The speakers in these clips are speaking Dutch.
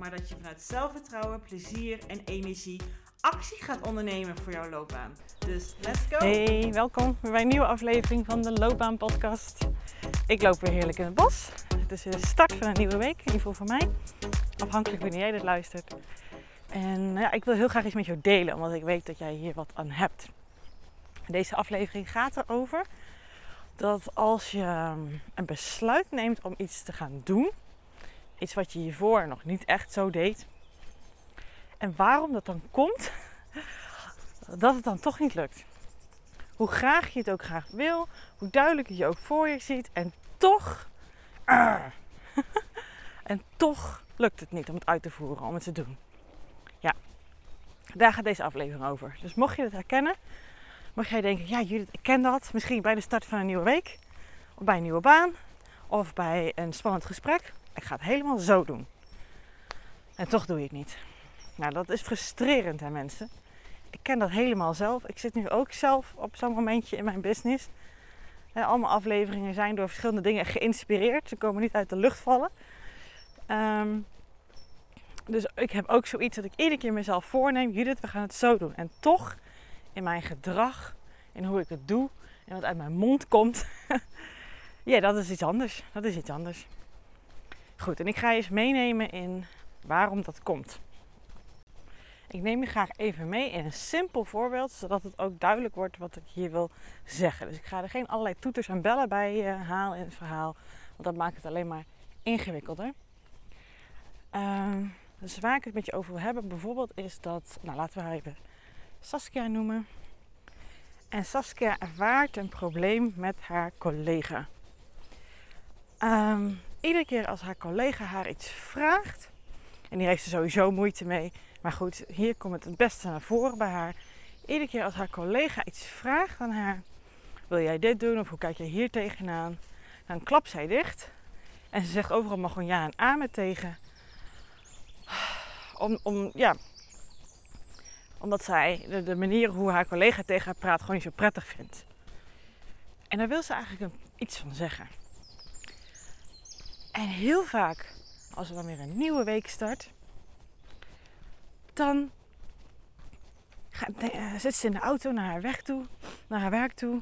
maar dat je vanuit zelfvertrouwen, plezier en energie actie gaat ondernemen voor jouw loopbaan. Dus let's go! Hey, welkom bij een nieuwe aflevering van de Loopbaan Podcast. Ik loop weer heerlijk in het bos. Het is de start van een nieuwe week, in ieder geval voor mij. Afhankelijk wanneer jij dit luistert. En ja, ik wil heel graag iets met jou delen, omdat ik weet dat jij hier wat aan hebt. Deze aflevering gaat erover dat als je een besluit neemt om iets te gaan doen, iets wat je hiervoor nog niet echt zo deed, en waarom dat dan komt, dat het dan toch niet lukt. Hoe graag je het ook graag wil, hoe duidelijk je ook voor je ziet, en toch, en toch lukt het niet om het uit te voeren, om het te doen. Ja, daar gaat deze aflevering over. Dus mocht je het herkennen, mocht jij denken, ja ik ken dat. Misschien bij de start van een nieuwe week, of bij een nieuwe baan, of bij een spannend gesprek. Ik ga het helemaal zo doen. En toch doe je het niet. Nou, dat is frustrerend hè mensen. Ik ken dat helemaal zelf. Ik zit nu ook zelf op zo'n momentje in mijn business. En allemaal afleveringen zijn door verschillende dingen geïnspireerd. Ze komen niet uit de lucht vallen. Ehm, dus ik heb ook zoiets dat ik iedere keer mezelf voorneem: Judith, we gaan het zo doen. En toch, in mijn gedrag, in hoe ik het doe en wat uit mijn mond komt, ja, dat is iets anders. Dat is iets anders. Goed, en ik ga je eens meenemen in waarom dat komt. Ik neem je graag even mee in een simpel voorbeeld, zodat het ook duidelijk wordt wat ik hier wil zeggen. Dus ik ga er geen allerlei toeters en bellen bij uh, halen in het verhaal, want dat maakt het alleen maar ingewikkelder. Uh, dus waar ik het met je over wil hebben, bijvoorbeeld, is dat, nou laten we haar even Saskia noemen. En Saskia ervaart een probleem met haar collega. Um, iedere keer als haar collega haar iets vraagt, en die heeft er sowieso moeite mee, maar goed, hier komt het het beste naar voren bij haar. Iedere keer als haar collega iets vraagt aan haar, wil jij dit doen of hoe kijk je hier tegenaan? Dan klapt zij dicht en ze zegt overal maar gewoon ja en amen tegen. Om, om, ja, omdat zij de, de, manier hoe haar collega tegen haar praat gewoon niet zo prettig vindt. En daar wil ze eigenlijk iets van zeggen. En heel vaak, als er dan weer een nieuwe week start, dan eh, zit ze in de auto naar haar weg toe, naar haar werk toe.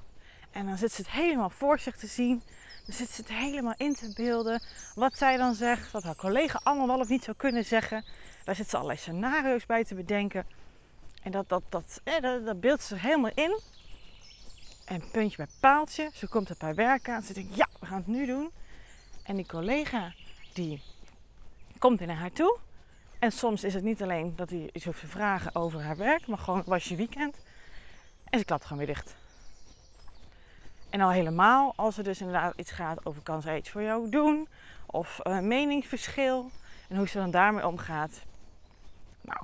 En dan zit ze het helemaal voor zich te zien. Dan zit ze het helemaal in te beelden. Wat zij dan zegt, wat haar collega allemaal wel of niet zou kunnen zeggen. Daar zit ze allerlei scenario's bij te bedenken. En dat, dat, dat, eh, dat, beeldt ze helemaal in. En puntje bij paaltje. Ze komt op haar werk aan. Ze denkt, ja, we gaan het nu doen. En die collega, die komt naar haar toe. En soms is het niet alleen dat hij iets hoeft te vragen over haar werk, maar gewoon was je weekend. En ze klapt gewoon weer dicht. En al helemaal als er dus inderdaad iets gaat over kan zij iets voor jou doen, of een meningsverschil en hoe ze dan daarmee omgaat. Nou.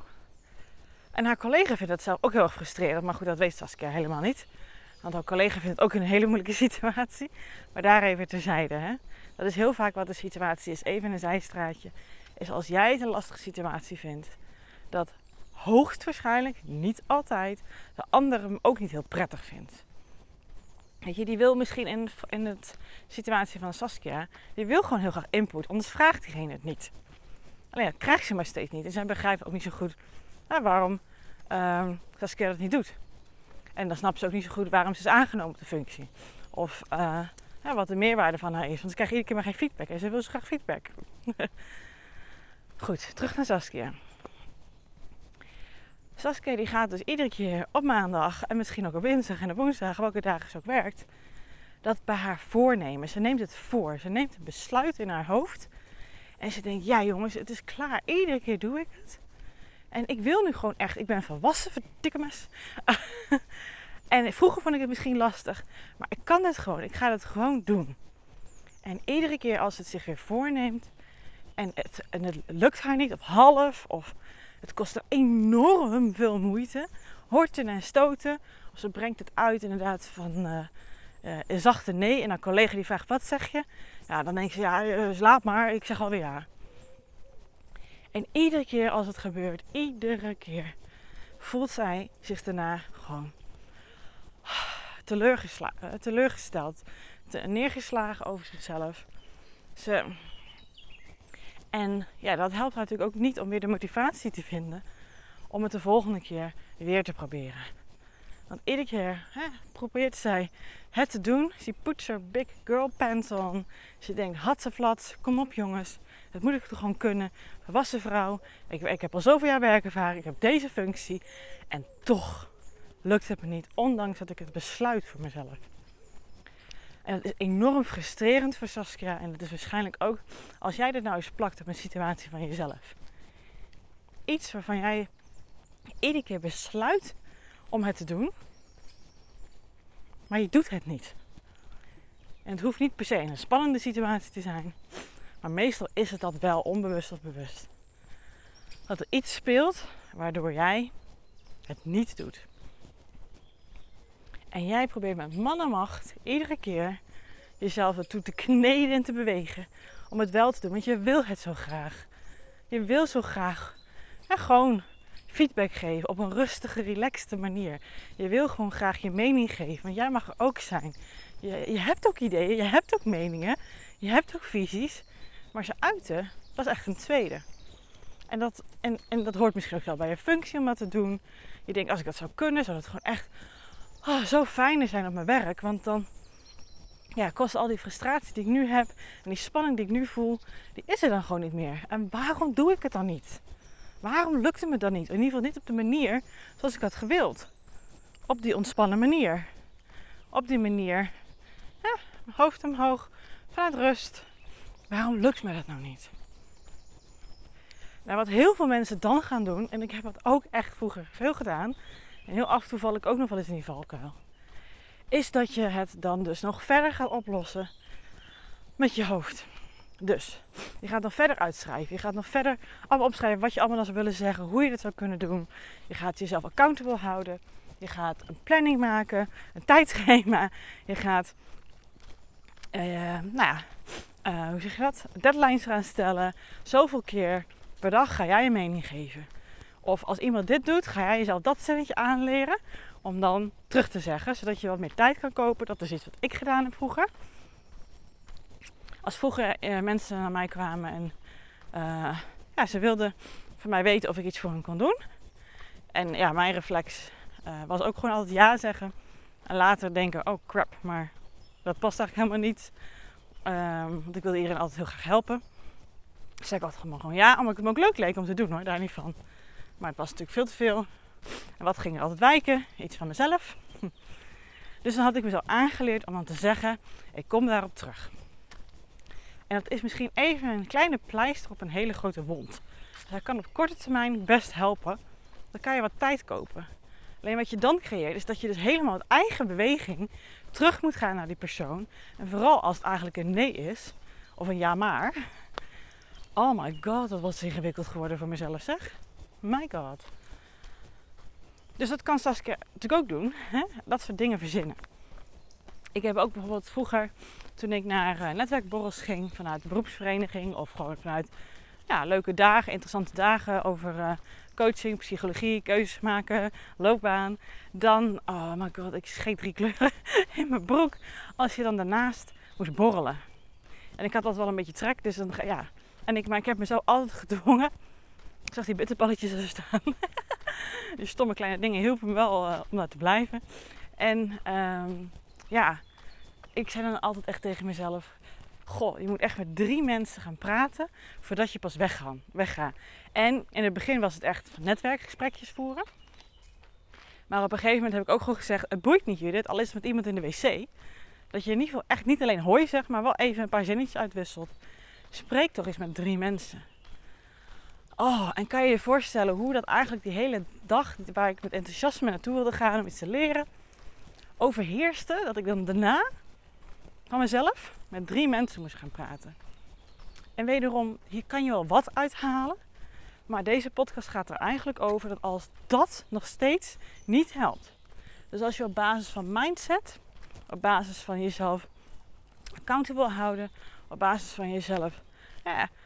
En haar collega vindt dat zelf ook heel erg frustrerend, maar goed, dat weet Saskia helemaal niet. Want haar collega vindt het ook een hele moeilijke situatie. Maar daar even terzijde. Hè? Dat is heel vaak wat de situatie is, even een zijstraatje is als jij het een lastige situatie vindt, dat hoogstwaarschijnlijk, niet altijd, de ander hem ook niet heel prettig vindt. Weet je, die wil misschien in, in de situatie van Saskia, die wil gewoon heel graag input, anders vraagt diegene het niet. Alleen dat krijgt ze maar steeds niet. En zij begrijpt ook niet zo goed nou, waarom uh, Saskia dat niet doet. En dan snapt ze ook niet zo goed waarom ze is aangenomen op de functie. Of uh, ja, wat de meerwaarde van haar is. Want ze krijgt iedere keer maar geen feedback. En ze wil zo graag feedback. Goed, terug naar Saskia. Saskia die gaat dus iedere keer op maandag en misschien ook op dinsdag en op woensdag, welke dagen ze ook werkt, dat bij haar voornemen. Ze neemt het voor. Ze neemt een besluit in haar hoofd. En ze denkt, ja jongens, het is klaar. Iedere keer doe ik het. En ik wil nu gewoon echt, ik ben volwassen, verdikke mes. en vroeger vond ik het misschien lastig. Maar ik kan het gewoon. Ik ga het gewoon doen. En iedere keer als het zich weer voorneemt, en het, en het lukt haar niet, of half, of Het kost er enorm veel moeite. Horten en stoten. Of ze brengt het uit inderdaad van uh, uh, een zachte nee. En een collega die vraagt, wat zeg je? Ja, dan denk je, ja, uh, slaap maar. Ik zeg alweer ja. En iedere keer als het gebeurt, iedere keer, voelt zij zich daarna gewoon teleurgesteld. Te neergeslagen over zichzelf. Ze... En ja, dat helpt natuurlijk ook niet om weer de motivatie te vinden om het de volgende keer weer te proberen. Want iedere keer hè, probeert zij het te doen. Ze puts her big girl pants on. Ze denkt, flat, kom op jongens. Dat moet ik toch gewoon kunnen. Volwassen vrouw. Ik, ik heb al zoveel jaar werkervaring. Ik heb deze functie. En toch lukt het me niet. Ondanks dat ik het besluit voor mezelf. En het is enorm frustrerend voor Saskia. En het is waarschijnlijk ook als jij dit nou eens plakt op een situatie van jezelf. Iets waarvan jij iedere keer besluit om het te doen. Maar je doet het niet. En het hoeft niet per se een spannende situatie te zijn. Maar meestal is het dat wel onbewust of bewust. Dat er iets speelt waardoor jij het niet doet. En jij probeert met man en macht iedere keer jezelf ertoe te kneden en te bewegen om het wel te doen. Want je wil het zo graag. Je wil zo graag en gewoon feedback geven op een rustige, relaxte manier. Je wil gewoon graag je mening geven, want jij mag er ook zijn. Je, je hebt ook ideeën, je hebt ook meningen, je hebt ook visies, maar ze uiten, dat is echt een tweede. En dat, en, en dat hoort misschien ook wel bij je functie om dat te doen. Je denkt, als ik dat zou kunnen, zou het gewoon echt oh, zo fijn zijn op mijn werk. Want dan ja, kost al die frustratie die ik nu heb en die spanning die ik nu voel, die is er dan gewoon niet meer. En waarom doe ik het dan niet? Waarom lukt het me dan niet? In ieder geval niet op de manier zoals ik had gewild. Op die ontspannen manier. Op die manier, ja, hoofd omhoog, vanuit rust. Waarom lukt me dat nou niet? Nou, wat heel veel mensen dan gaan doen, en ik heb dat ook echt vroeger veel gedaan, en heel af en toe val ik ook nog wel eens in die valkuil, is dat je het dan dus nog verder gaat oplossen met je hoofd. Dus je gaat nog verder uitschrijven. Je gaat nog verder allemaal opschrijven wat je allemaal zou willen zeggen, hoe je dat zou kunnen doen. Je gaat jezelf accountable houden. Je gaat een planning maken, een tijdschema. Je gaat, uh, nou ja, uh, hoe zeg je dat? Deadlines gaan stellen. Zoveel keer per dag ga jij je mening geven. Of als iemand dit doet, ga jij jezelf dat zinnetje aanleren om dan terug te zeggen, zodat je wat meer tijd kan kopen. Dat is iets wat ik gedaan heb vroeger. Als vroeger eh, mensen naar mij kwamen en uh, ja, ze wilden van mij weten of ik iets voor hen kon doen. En ja, mijn reflex uh, was ook gewoon altijd ja zeggen. En later denken, oh crap, maar dat past eigenlijk helemaal niet. Um, want ik wilde iedereen altijd heel graag helpen. Dus zei ik altijd gewoon ja, omdat het me ook leuk leek om te doen hoor, daar niet van. Maar het was natuurlijk veel te veel. En wat ging er altijd wijken? Iets van mezelf. Dus dan had ik me zo aangeleerd om dan te zeggen, ik kom daarop terug. En dat is misschien even een kleine pleister op een hele grote wond. Dus dat kan op korte termijn best helpen. Dan kan je wat tijd kopen. Alleen wat je dan creëert is dat je dus helemaal uit eigen beweging terug moet gaan naar die persoon. En vooral als het eigenlijk een nee is, of een ja maar. Oh my god, dat was ingewikkeld geworden voor mezelf zeg. My god. Dus dat kan Saskia natuurlijk ook doen. Hè? Dat soort dingen verzinnen. Ik heb ook bijvoorbeeld vroeger, toen ik naar uh, netwerkborrels ging vanuit de beroepsvereniging of gewoon vanuit ja, leuke dagen, interessante dagen over uh, coaching, psychologie, keuzes maken, loopbaan. Dan, oh my god, ik scheet drie kleuren in mijn broek. Als je dan daarnaast moest borrelen. En ik had dat wel een beetje trek, dus dan, ja. En ik, maar ik heb me zo altijd gedwongen. Ik zag die bitterballetjes er staan. die stomme kleine dingen hielpen me wel uh, om daar te blijven. En um, ja, ik zei dan altijd echt tegen mezelf: Goh, je moet echt met drie mensen gaan praten voordat je pas weggaat. weggaat. En in het begin was het echt netwerkgesprekjes voeren. Maar op een gegeven moment heb ik ook gewoon gezegd: Het boeit niet, Judith, al is het met iemand in de wc. Dat je in ieder geval echt niet alleen hooi zegt, maar wel even een paar zinnetjes uitwisselt. Spreek toch eens met drie mensen. Oh, en kan je je voorstellen hoe dat eigenlijk die hele dag, waar ik met enthousiasme naartoe wilde gaan om iets te leren, overheerste. Dat ik dan daarna van mezelf met drie mensen moest gaan praten. En wederom, hier kan je wel wat uithalen. Maar deze podcast gaat er eigenlijk over dat als dat nog steeds niet helpt. Dus als je op basis van mindset, op basis van jezelf accountable houden, op basis van jezelf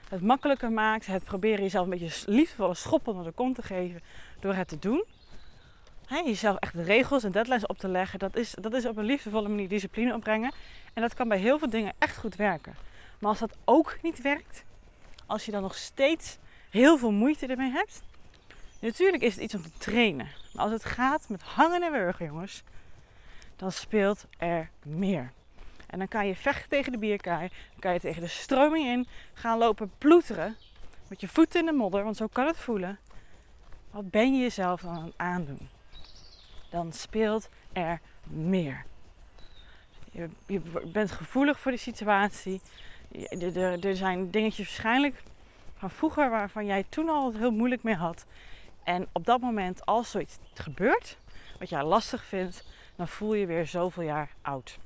het makkelijker maakt, het proberen jezelf een beetje liefdevolle schoppen onder de kont te geven door het te doen. jezelf echt de regels en deadlines op te leggen, dat is, dat is op een liefdevolle manier discipline opbrengen. En dat kan bij heel veel dingen echt goed werken. Maar als dat ook niet werkt, als je dan nog steeds heel veel moeite ermee hebt, natuurlijk is het iets om te trainen. Maar als het gaat met hangen en wurgen, jongens, dan speelt er meer. En dan kan je vechten tegen de bierkaai. Dan kan je tegen de stroming in gaan lopen ploeteren. Met je voeten in de modder, want zo kan het voelen. Wat ben je jezelf dan aan het aandoen? Dan speelt er meer. Je, je bent gevoelig voor de situatie. Er, zijn dingetjes waarschijnlijk van vroeger waarvan jij toen al heel moeilijk mee had. En op dat moment, als zoiets gebeurt, wat jij lastig vindt, dan voel je weer zoveel jaar oud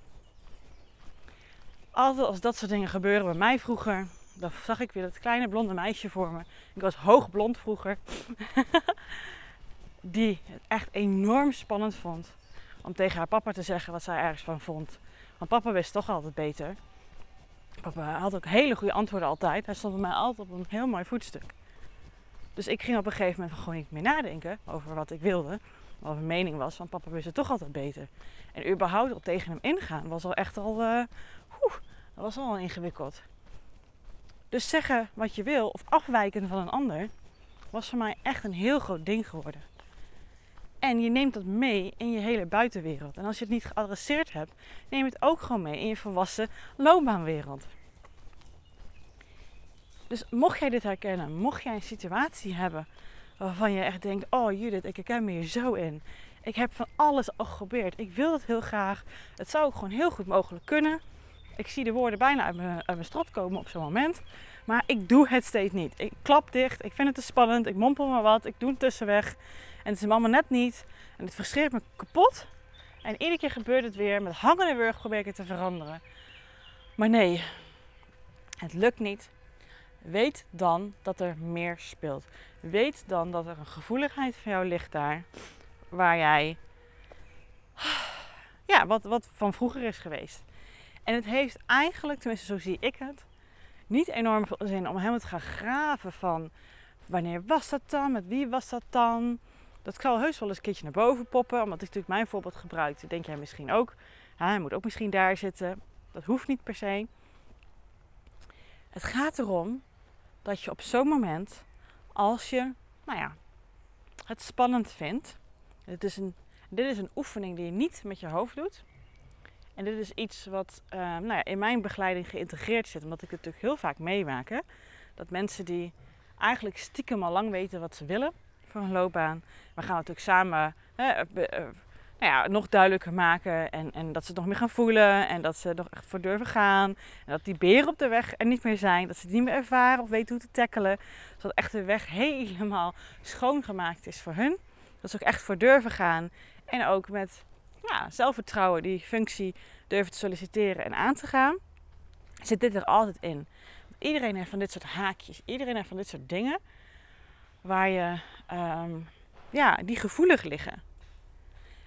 altijd als dat soort dingen gebeuren bij mij vroeger, dan zag ik weer dat kleine blonde meisje voor me. Ik was hoogblond vroeger. die het echt enorm spannend vond om tegen haar papa te zeggen wat zij ergens van vond. Want papa wist toch altijd beter. Papa had ook hele goede antwoorden altijd. Hij stond bij mij altijd op een heel mooi voetstuk. Dus ik ging op een gegeven moment gewoon niet meer nadenken over wat ik wilde. Wat mijn mening was, want papa wist het toch altijd beter. En überhaupt op tegen hem ingaan was al echt al... Uh, dat was al ingewikkeld. Dus zeggen wat je wil of afwijken van een ander was voor mij echt een heel groot ding geworden. En je neemt dat mee in je hele buitenwereld. En als je het niet geadresseerd hebt, neem het ook gewoon mee in je volwassen loopbaanwereld. Dus mocht jij dit herkennen, mocht jij een situatie hebben waarvan je echt denkt: Oh Judith, ik herken me hier zo in. Ik heb van alles al geprobeerd. Ik wil het heel graag. Het zou ook gewoon heel goed mogelijk kunnen. Ik zie de woorden bijna uit mijn, uit mijn strot komen op zo'n moment. Maar ik doe het steeds niet. Ik klap dicht. Ik vind het te spannend. Ik mompel maar wat. Ik doe het tussenweg. En het is allemaal net niet. En het frustreert me kapot. En iedere keer gebeurt het weer. Met hangende wurg probeer ik het te veranderen. Maar nee, het lukt niet. Weet dan dat er meer speelt. Weet dan dat er een gevoeligheid van jou ligt daar. Waar jij. Ja, wat, wat van vroeger is geweest. En het heeft eigenlijk, tenminste zo zie ik het, niet enorm veel zin om helemaal te gaan graven van wanneer was dat dan, met wie was dat dan. Dat zal heus wel eens een keertje naar boven poppen, omdat ik natuurlijk mijn voorbeeld gebruik. denk jij misschien ook. hij moet ook misschien daar zitten. Dat hoeft niet per se. Het gaat erom dat je op zo'n moment, als je, nou ja, het spannend vindt. Het is een, dit is een oefening die je niet met je hoofd doet. En dit is iets wat uh, nou ja, in mijn begeleiding geïntegreerd zit, omdat ik het natuurlijk heel vaak meemaak. Dat mensen die eigenlijk stiekem al lang weten wat ze willen voor hun loopbaan. We gaan natuurlijk samen hè, uh, nou ja, nog duidelijker maken. En, en dat ze het nog meer gaan voelen. En dat ze er nog echt voor durven gaan. En dat die beren op de weg er niet meer zijn. Dat ze het niet meer ervaren of weten hoe te tackelen. Zodat echt de weg helemaal schoongemaakt is voor hun. Dat ze ook echt voor durven gaan. En ook met ja, zelfvertrouwen, die functie durven te solliciteren en aan te gaan, zit dit er altijd in. Iedereen heeft van dit soort haakjes, iedereen heeft van dit soort dingen waar je, um, ja, die gevoelig liggen.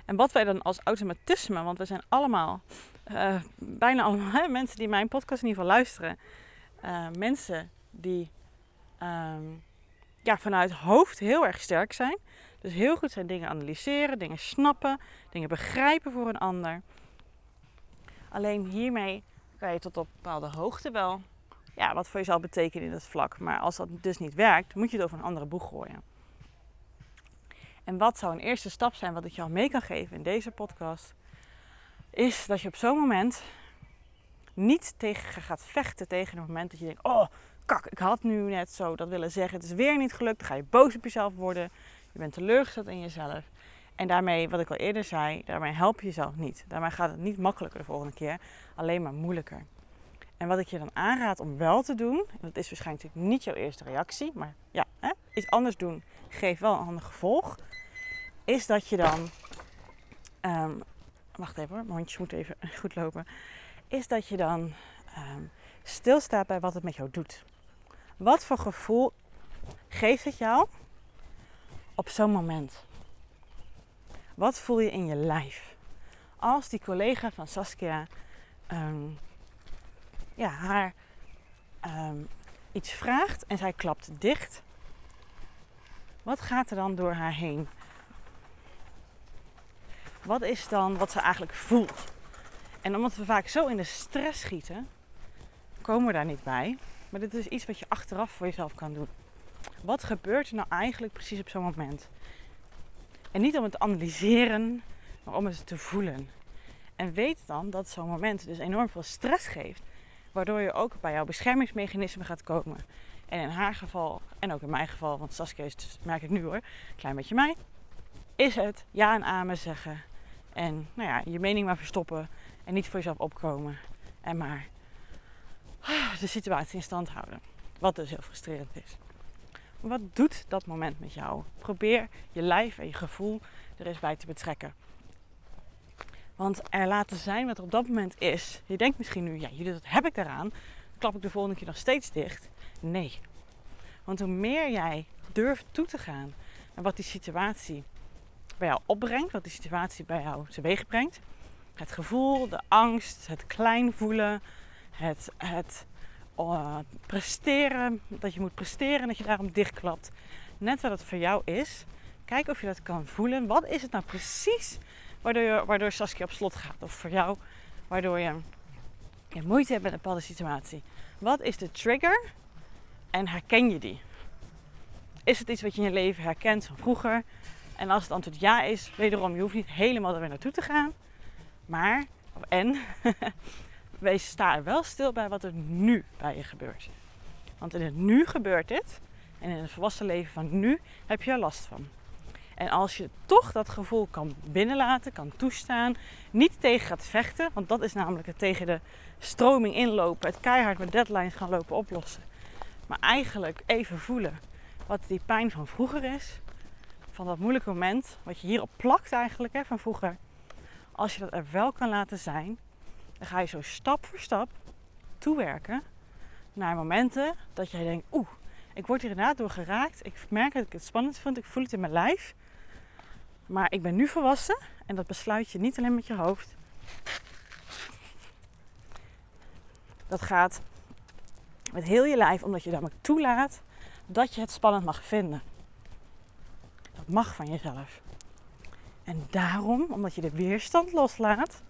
En wat wij dan als automatisme, want we zijn allemaal, uh, bijna allemaal hè, mensen die mijn podcast in ieder geval luisteren, uh, mensen die um, ja, vanuit hoofd heel erg sterk zijn. Dus heel goed zijn dingen analyseren, dingen snappen, dingen begrijpen voor een ander. Alleen hiermee kan je tot op bepaalde hoogte wel ja, wat voor jezelf betekenen in dat vlak. Maar als dat dus niet werkt, moet je het over een andere boeg gooien. En wat zou een eerste stap zijn wat ik jou mee kan geven in deze podcast? Is dat je op zo'n moment niet tegen gaat vechten tegen het moment dat je denkt: Oh, kak, ik had nu net zo dat willen zeggen. Het is weer niet gelukt. Dan ga je boos op jezelf worden. Je bent teleurgesteld in jezelf. En daarmee, wat ik al eerder zei, daarmee help je jezelf niet. Daarmee gaat het niet makkelijker de volgende keer, alleen maar moeilijker. En wat ik je dan aanraad om wel te doen, en dat is waarschijnlijk niet jouw eerste reactie, maar ja, hè, iets anders doen geeft wel een ander gevolg, is dat je dan, um, wacht even hoor, mijn hondjes moeten even goed lopen, is dat je dan um, stilstaat bij wat het met jou doet. Wat voor gevoel geeft het jou op zo'n moment? Wat voel je in je lijf? Als die collega van Saskia ehm, ja, haar ehm, iets vraagt en zij klapt dicht, wat gaat er dan door haar heen? Wat is dan wat ze eigenlijk voelt? En omdat we vaak zo in de stress schieten, komen we daar niet bij. Maar dit is iets wat je achteraf voor jezelf kan doen. Wat gebeurt er nou eigenlijk precies op zo'n moment? En niet om het te analyseren, maar om het te voelen. En weet dan dat zo'n moment dus enorm veel stress geeft, waardoor je ook bij jouw beschermingsmechanisme gaat komen. En in haar geval, en ook in mijn geval, want Saskia is, dus, merk ik nu hoor, klein beetje mij, is het ja en amen zeggen. En nou ja, je mening maar verstoppen en niet voor jezelf opkomen. En maar de situatie in stand houden. Wat dus heel frustrerend is. Wat doet dat moment met jou? Probeer je lijf en je gevoel er eens bij te betrekken. Want er laten zijn wat er op dat moment is. Je denkt misschien nu, ja, jullie, dat heb ik daaraan. Klap ik de volgende keer nog steeds dicht? Nee. Want hoe meer jij durft toe te gaan en wat die situatie bij jou opbrengt, wat die situatie bij jou teweeg brengt, het gevoel, de angst, het klein voelen, het, het uh, presteren, dat je moet presteren en dat je daarom dichtklapt. Net wat het voor jou is. Kijk of je dat kan voelen. Wat is het nou precies waardoor, je, waardoor Saskia op slot gaat? Of voor jou, waardoor je, je moeite hebt met een bepaalde situatie. Wat is de trigger en herken je die? Is het iets wat je in je leven herkent van vroeger? En als het antwoord ja is, wederom, je hoeft niet helemaal er weer naartoe te gaan. Maar, en, wees sta er wel stil bij wat er nu bij je gebeurt. Want in het nu gebeurt dit. En in het volwassen leven van nu heb je er last van. En als je toch dat gevoel kan binnenlaten, kan toestaan, niet tegen gaat vechten, want dat is namelijk het tegen de stroming inlopen, het keihard met deadlines gaan lopen oplossen. Maar eigenlijk even voelen wat die pijn van vroeger is, van dat moeilijke moment, wat je hierop plakt eigenlijk hè, van vroeger. Als je dat er wel kan laten zijn, dan ga je zo stap voor stap toewerken naar momenten dat jij denkt, oeh, ik word hier inderdaad door geraakt. Ik merk dat ik het spannend vind, ik voel het in mijn lijf. Maar ik ben nu volwassen en dat besluit je niet alleen met je hoofd. Dat gaat met heel je lijf, omdat je dan toelaat dat je het spannend mag vinden. Dat mag van jezelf. En daarom, omdat je de weerstand loslaat,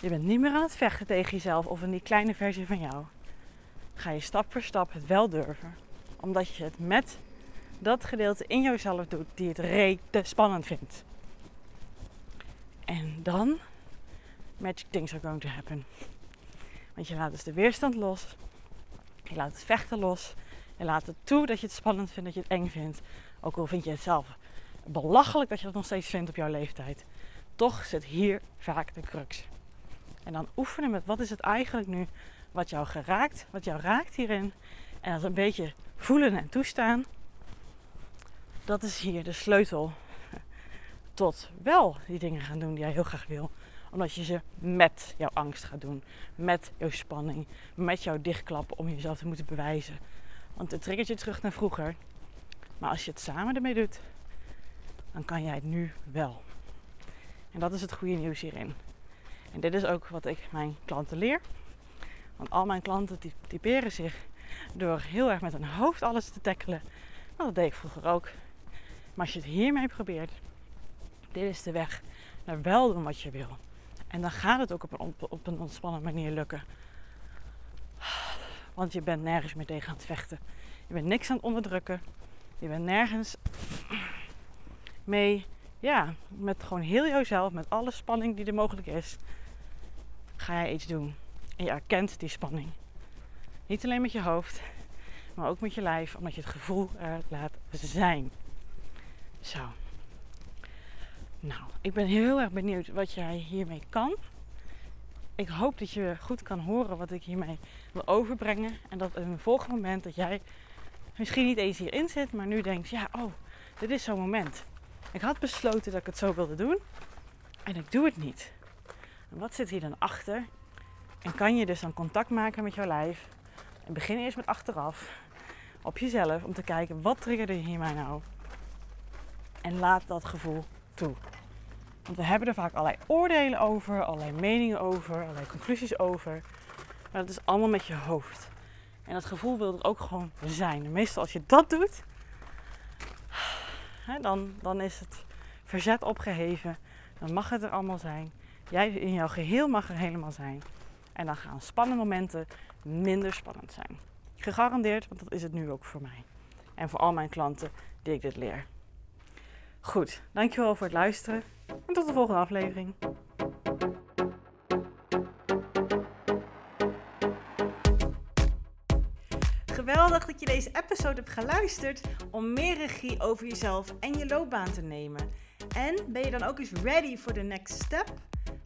je bent niet meer aan het vechten tegen jezelf of in die kleine versie van jou. Ga je stap voor stap het wel durven. Omdat je het met dat gedeelte in jezelf doet die het rete spannend vindt. En dan, magic things are going to happen. Want je laat dus de weerstand los. Je laat het vechten los. Je laat het toe dat je het spannend vindt, dat je het eng vindt. Ook al vind je het zelf belachelijk dat je dat nog steeds vindt op jouw leeftijd. Toch zit hier vaak de crux. En dan oefenen met wat is het eigenlijk nu wat jou geraakt, wat jou raakt hierin. En dat een beetje voelen en toestaan. Dat is hier de sleutel tot wel die dingen gaan doen die jij heel graag wil. Omdat je ze met jouw angst gaat doen. Met jouw spanning. Met jouw dichtklappen om jezelf te moeten bewijzen. Want het triggert je terug naar vroeger. Maar als je het samen ermee doet, dan kan jij het nu wel. En dat is het goede nieuws hierin. En dit is ook wat ik mijn klanten leer. Want al mijn klanten typeren zich door heel erg met hun hoofd alles te tackelen. Nou, dat deed ik vroeger ook. Maar als je het hiermee probeert, dit is de weg naar wel doen wat je wil. En dan gaat het ook op een, op een ontspannen manier lukken. Want je bent nergens meer tegen aan het vechten. Je bent niks aan het onderdrukken. Je bent nergens mee, ja, met gewoon heel jouzelf, met alle spanning die er mogelijk is, ga jij iets doen. En je erkent die spanning. Niet alleen met je hoofd, maar ook met je lijf, omdat je het gevoel er laat zijn. Zo. Nou, ik ben heel erg benieuwd wat jij hiermee kan. Ik hoop dat je goed kan horen wat ik hiermee wil overbrengen. En dat in een volgend moment dat jij misschien niet eens hierin zit, maar nu denkt, ja, oh, dit is zo'n moment. Ik had besloten dat ik het zo wilde doen en ik doe het niet. Wat zit hier dan achter? En kan je dus dan contact maken met jouw lijf? En begin eerst met achteraf. op jezelf om te kijken wat triggerde hier mij nou. En laat dat gevoel toe. Want we hebben er vaak allerlei oordelen over, allerlei meningen over, allerlei conclusies over. Maar dat is allemaal met je hoofd. En dat gevoel wil er ook gewoon zijn. En meestal als je dat doet, dan, dan is het verzet opgeheven. Dan mag het er allemaal zijn. Jij in jouw geheel mag er helemaal zijn. En dan gaan spannende momenten minder spannend zijn. Gegarandeerd, want dat is het nu ook voor mij. En voor al mijn klanten die ik dit leer. Goed, dankjewel voor het luisteren. En tot de volgende aflevering. Geweldig dat je deze episode hebt geluisterd om meer regie over jezelf en je loopbaan te nemen. En ben je dan ook eens ready for the next step?